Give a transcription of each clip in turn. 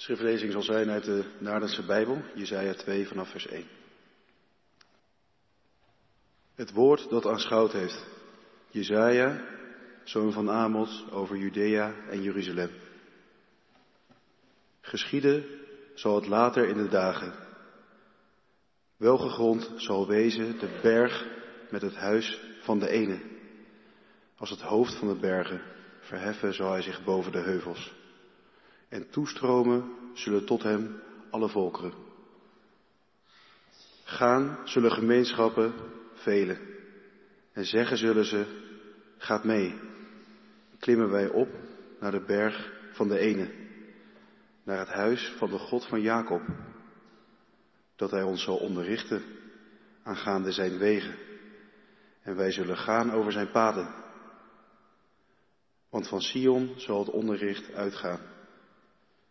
Schriftlezing zal zijn uit de Naardense Bijbel, Jesaja 2 vanaf vers 1. Het woord dat aanschouwd heeft. Jesaja, zoon van Amos, over Judea en Jeruzalem. Geschieden zal het later in de dagen. Welgegrond zal wezen de berg met het huis van de ene. Als het hoofd van de bergen verheffen zal hij zich boven de heuvels. En toestromen zullen tot hem alle volkeren. Gaan zullen gemeenschappen velen. En zeggen zullen ze, gaat mee. Klimmen wij op naar de berg van de ene. Naar het huis van de God van Jacob. Dat hij ons zal onderrichten aangaande zijn wegen. En wij zullen gaan over zijn paden. Want van Sion zal het onderricht uitgaan.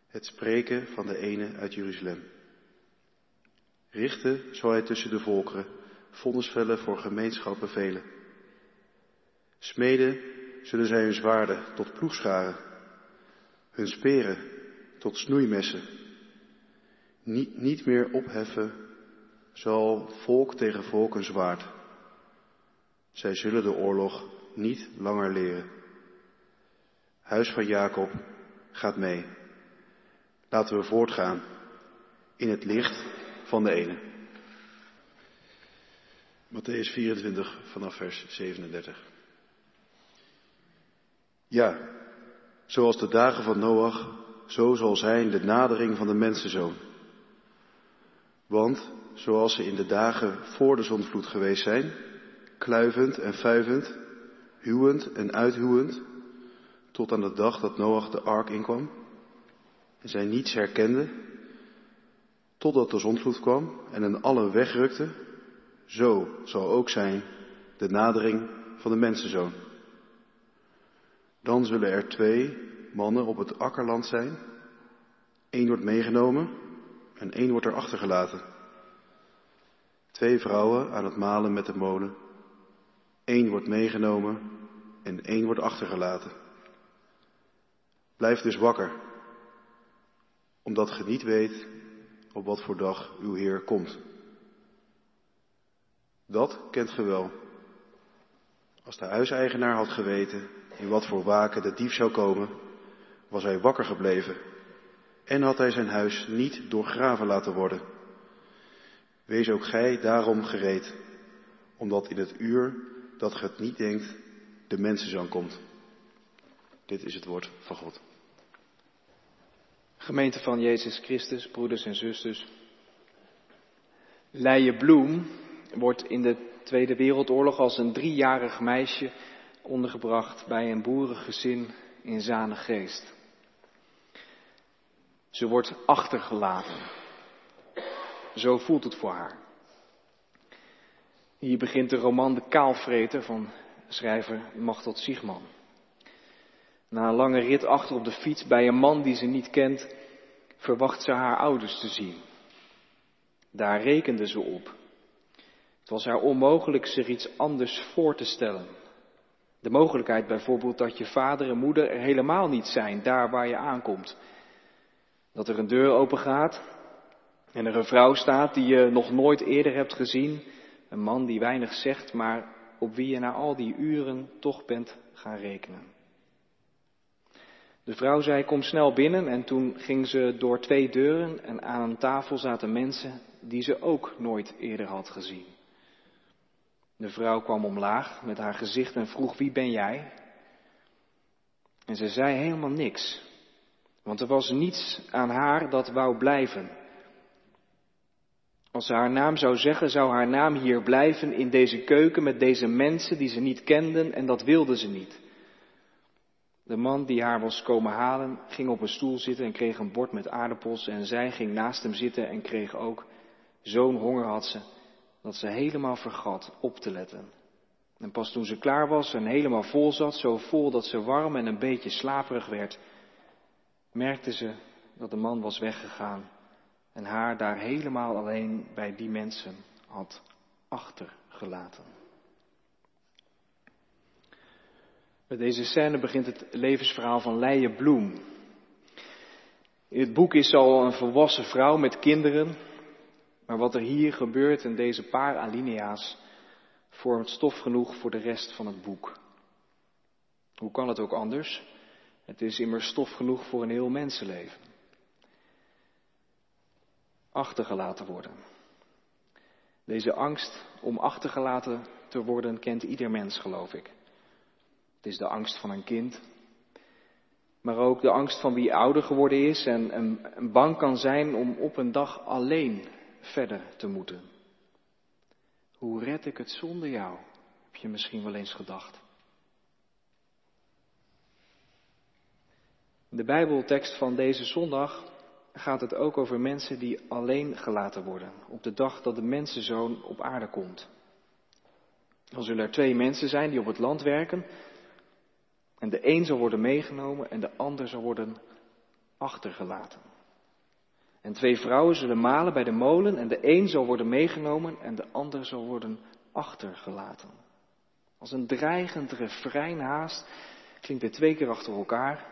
Het spreken van de ene uit Jeruzalem. Richten zal hij tussen de volkeren, vonnisvellen voor gemeenschappen velen. Smeden zullen zij hun zwaarden tot ploegscharen, hun speren tot snoeimessen. Niet, niet meer opheffen zal volk tegen volk een zwaard. Zij zullen de oorlog niet langer leren. Huis van Jacob gaat mee. Laten we voortgaan in het licht van de ene. Matthäus 24 vanaf vers 37. Ja, zoals de dagen van Noach, zo zal zijn de nadering van de mensenzoon. Want zoals ze in de dagen voor de zondvloed geweest zijn, kluivend en fuivend, huwend en uithuwend, tot aan de dag dat Noach de ark inkwam, en zij niets herkenden, totdat de zondvloed kwam en hen allen wegrukte, zo zal ook zijn de nadering van de mensenzoon. Dan zullen er twee mannen op het akkerland zijn. Eén wordt meegenomen en één wordt er achtergelaten. Twee vrouwen aan het malen met de molen. Eén wordt meegenomen en één wordt achtergelaten. Blijf dus wakker, omdat ge niet weet op wat voor dag uw Heer komt. Dat kent ge wel. Als de huiseigenaar had geweten in wat voor waken de dief zou komen, was hij wakker gebleven en had hij zijn huis niet doorgraven laten worden. Wees ook gij daarom gereed, omdat in het uur dat ge het niet denkt, de mensenzoon komt. Dit is het woord van God. Gemeente van Jezus Christus, broeders en zusters. Leije Bloem wordt in de Tweede Wereldoorlog als een driejarig meisje ondergebracht bij een boerengezin in Zanegeest. Ze wordt achtergelaten. Zo voelt het voor haar. Hier begint de roman De Kaalvreter van schrijver Machtel Siegman. Na een lange rit achter op de fiets bij een man die ze niet kent, verwacht ze haar ouders te zien. Daar rekende ze op. Het was haar onmogelijk zich iets anders voor te stellen. De mogelijkheid bijvoorbeeld dat je vader en moeder er helemaal niet zijn, daar waar je aankomt. Dat er een deur open gaat en er een vrouw staat die je nog nooit eerder hebt gezien. Een man die weinig zegt, maar op wie je na al die uren toch bent gaan rekenen. De vrouw zei, kom snel binnen en toen ging ze door twee deuren en aan een tafel zaten mensen die ze ook nooit eerder had gezien. De vrouw kwam omlaag met haar gezicht en vroeg, wie ben jij? En ze zei helemaal niks, want er was niets aan haar dat wou blijven. Als ze haar naam zou zeggen, zou haar naam hier blijven in deze keuken met deze mensen die ze niet kenden en dat wilde ze niet. De man die haar was komen halen, ging op een stoel zitten en kreeg een bord met aardappels en zij ging naast hem zitten en kreeg ook, zo'n honger had ze, dat ze helemaal vergat op te letten. En pas toen ze klaar was en helemaal vol zat, zo vol dat ze warm en een beetje slaperig werd, merkte ze dat de man was weggegaan en haar daar helemaal alleen bij die mensen had achtergelaten. Met deze scène begint het levensverhaal van Leije Bloem. In het boek is al een volwassen vrouw met kinderen, maar wat er hier gebeurt in deze paar alinea's vormt stof genoeg voor de rest van het boek. Hoe kan het ook anders? Het is immers stof genoeg voor een heel mensenleven. Achtergelaten worden. Deze angst om achtergelaten te worden kent ieder mens, geloof ik. Het is de angst van een kind, maar ook de angst van wie ouder geworden is en, en bang kan zijn om op een dag alleen verder te moeten. Hoe red ik het zonder jou? Heb je misschien wel eens gedacht. De Bijbeltekst van deze zondag gaat het ook over mensen die alleen gelaten worden op de dag dat de mensenzoon op aarde komt. Dan zullen er twee mensen zijn die op het land werken en de een zal worden meegenomen en de ander zal worden achtergelaten. En twee vrouwen zullen malen bij de molen en de een zal worden meegenomen en de ander zal worden achtergelaten. Als een dreigend refrein haast klinkt dit twee keer achter elkaar.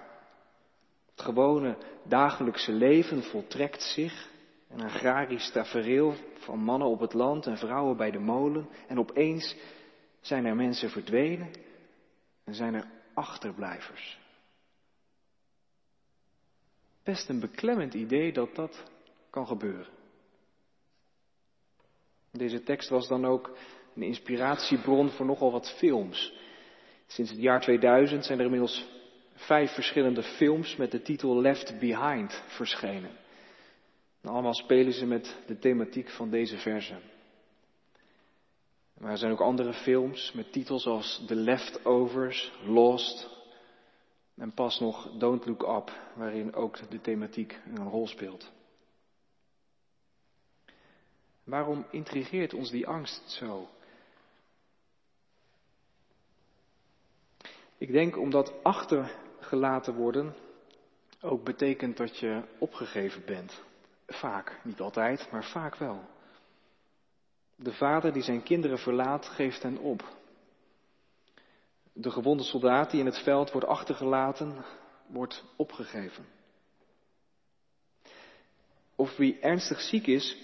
Het gewone dagelijkse leven voltrekt zich. Een agrarisch tafereel van mannen op het land en vrouwen bij de molen. En opeens zijn er mensen verdwenen en zijn er achterblijvers. Best een beklemmend idee dat dat kan gebeuren. Deze tekst was dan ook een inspiratiebron voor nogal wat films. Sinds het jaar 2000 zijn er inmiddels vijf verschillende films met de titel Left Behind verschenen. En allemaal spelen ze met de thematiek van deze verse. Maar er zijn ook andere films met titels als The Leftovers, Lost en pas nog Don't Look Up, waarin ook de thematiek een rol speelt. Waarom intrigeert ons die angst zo? Ik denk omdat achtergelaten worden ook betekent dat je opgegeven bent. Vaak, niet altijd, maar vaak wel. De vader die zijn kinderen verlaat, geeft hen op. De gewonde soldaat die in het veld wordt achtergelaten, wordt opgegeven. Of wie ernstig ziek is,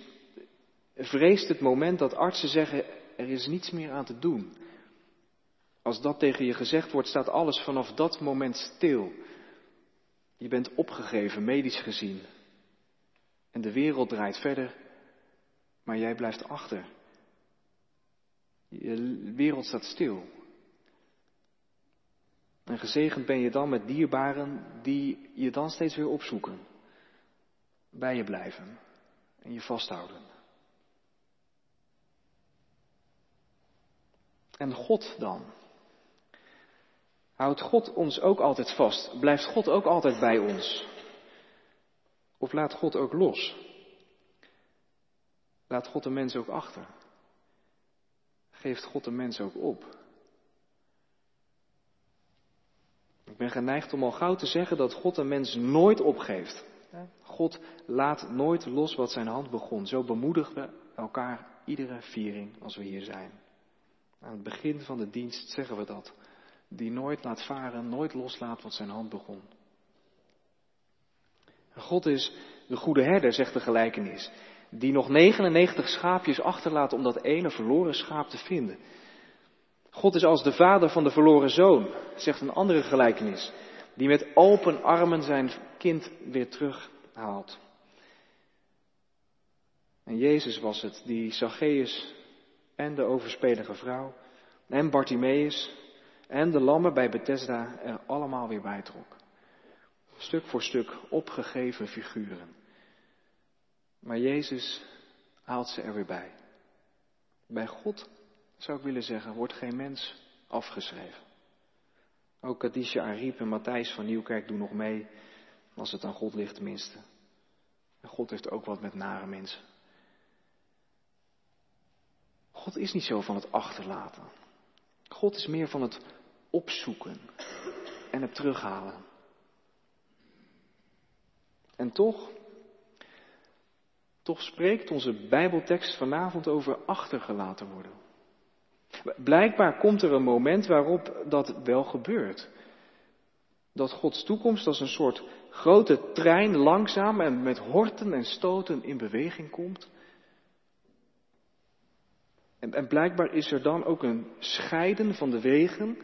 vreest het moment dat artsen zeggen er is niets meer aan te doen. Als dat tegen je gezegd wordt, staat alles vanaf dat moment stil. Je bent opgegeven, medisch gezien. En de wereld draait verder, maar jij blijft achter. Je wereld staat stil. En gezegend ben je dan met dierbaren die je dan steeds weer opzoeken. Bij je blijven en je vasthouden. En God dan? Houdt God ons ook altijd vast? Blijft God ook altijd bij ons? Of laat God ook los? Laat God de mens ook achter? Geeft God de mens ook op? Ik ben geneigd om al gauw te zeggen dat God de mens nooit opgeeft. God laat nooit los wat zijn hand begon. Zo bemoedigen we elkaar iedere viering als we hier zijn. Aan het begin van de dienst zeggen we dat. Die nooit laat varen, nooit loslaat wat zijn hand begon. God is de goede herder, zegt de gelijkenis. Die nog 99 schaapjes achterlaat om dat ene verloren schaap te vinden. God is als de vader van de verloren zoon, zegt een andere gelijkenis. Die met open armen zijn kind weer terughaalt. En Jezus was het die Zacchaeus en de overspelige vrouw en Bartimaeus en de lammen bij Bethesda er allemaal weer bij trok. Stuk voor stuk opgegeven figuren. Maar Jezus haalt ze er weer bij. Bij God, zou ik willen zeggen, wordt geen mens afgeschreven. Ook Kadisha Ariep en Matthijs van Nieuwkerk doen nog mee, als het aan God ligt tenminste. En God heeft ook wat met nare mensen. God is niet zo van het achterlaten. God is meer van het opzoeken en het terughalen. En toch, toch spreekt onze Bijbeltekst vanavond over achtergelaten worden. Blijkbaar komt er een moment waarop dat wel gebeurt. Dat Gods toekomst als een soort grote trein langzaam en met horten en stoten in beweging komt. En, en blijkbaar is er dan ook een scheiden van de wegen,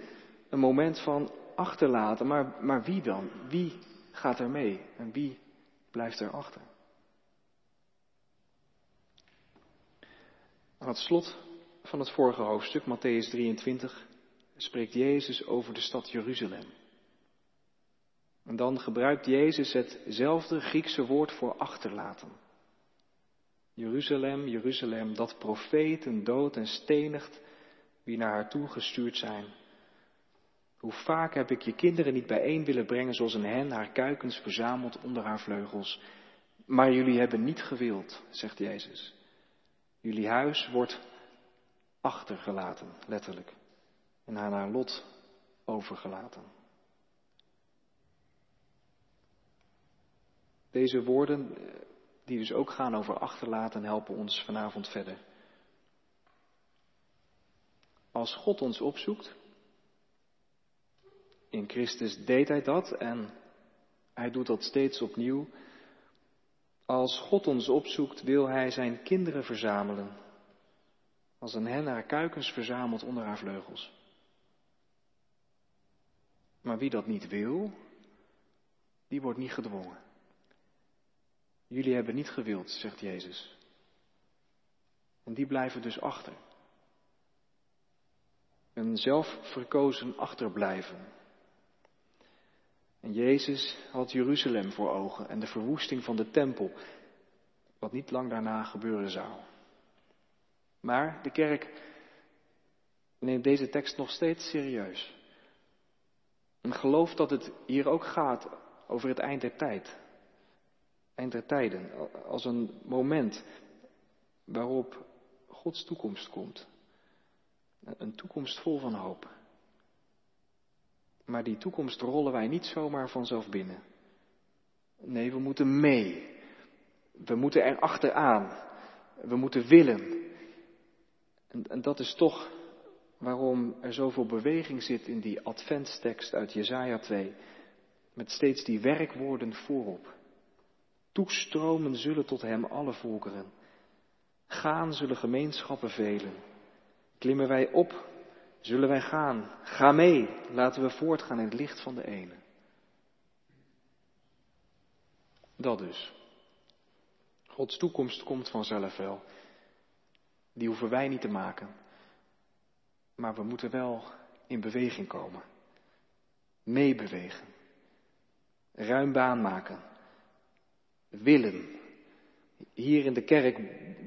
een moment van achterlaten. Maar, maar wie dan? Wie gaat er mee en wie blijft er Aan het slot van het vorige hoofdstuk, Matthäus 23, spreekt Jezus over de stad Jeruzalem. En dan gebruikt Jezus hetzelfde Griekse woord voor achterlaten. Jeruzalem, Jeruzalem, dat profeten dood en stenigt wie naar haar toe gestuurd zijn. Hoe vaak heb ik je kinderen niet bijeen willen brengen zoals een hen haar kuikens verzamelt onder haar vleugels. Maar jullie hebben niet gewild, zegt Jezus. Jullie huis wordt achtergelaten, letterlijk. En aan haar lot overgelaten. Deze woorden, eh, die dus ook gaan over achterlaten, helpen ons vanavond verder. Als God ons opzoekt, in Christus deed hij dat en hij doet dat steeds opnieuw. Als God ons opzoekt, wil hij zijn kinderen verzamelen. Als een hen haar kuikens verzamelt onder haar vleugels. Maar wie dat niet wil, die wordt niet gedwongen. Jullie hebben niet gewild, zegt Jezus. En die blijven dus achter. Een zelfverkozen achterblijven. En Jezus had Jeruzalem voor ogen en de verwoesting van de tempel, wat niet lang daarna gebeuren zou. Maar de kerk neemt deze tekst nog steeds serieus. En gelooft dat het hier ook gaat over het eind der tijd. Eind der tijden, als een moment waarop Gods toekomst komt. Een toekomst vol van hoop. Maar die toekomst rollen wij niet zomaar vanzelf binnen. Nee, we moeten mee. We moeten er achteraan. We moeten willen. En, en dat is toch waarom er zoveel beweging zit in die adventstekst uit Jesaja 2. Met steeds die werkwoorden voorop. Toestromen zullen tot hem alle volkeren. Gaan zullen gemeenschappen velen. Klimmen wij op Zullen wij gaan? Ga mee. Laten we voortgaan in het licht van de ene. Dat dus. Gods toekomst komt vanzelf wel. Die hoeven wij niet te maken. Maar we moeten wel in beweging komen. Meebewegen. Ruim baan maken. Willen. Hier in de kerk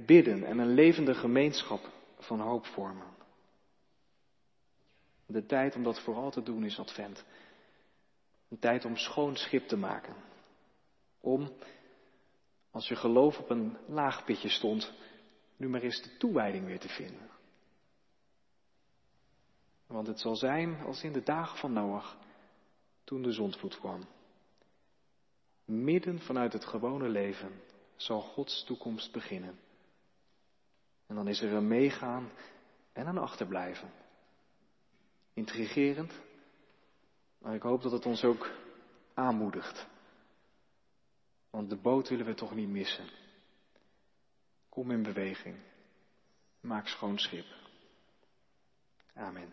bidden en een levende gemeenschap van hoop vormen. De tijd om dat vooral te doen is advent. Een tijd om schoon schip te maken. Om, als je geloof op een laag pitje stond, nu maar eens de toewijding weer te vinden. Want het zal zijn als in de dagen van Noach, toen de zondvloed kwam. Midden vanuit het gewone leven zal Gods toekomst beginnen. En dan is er een meegaan en een achterblijven. Intrigerend, maar ik hoop dat het ons ook aanmoedigt. Want de boot willen we toch niet missen. Kom in beweging. Maak schoon schip. Amen.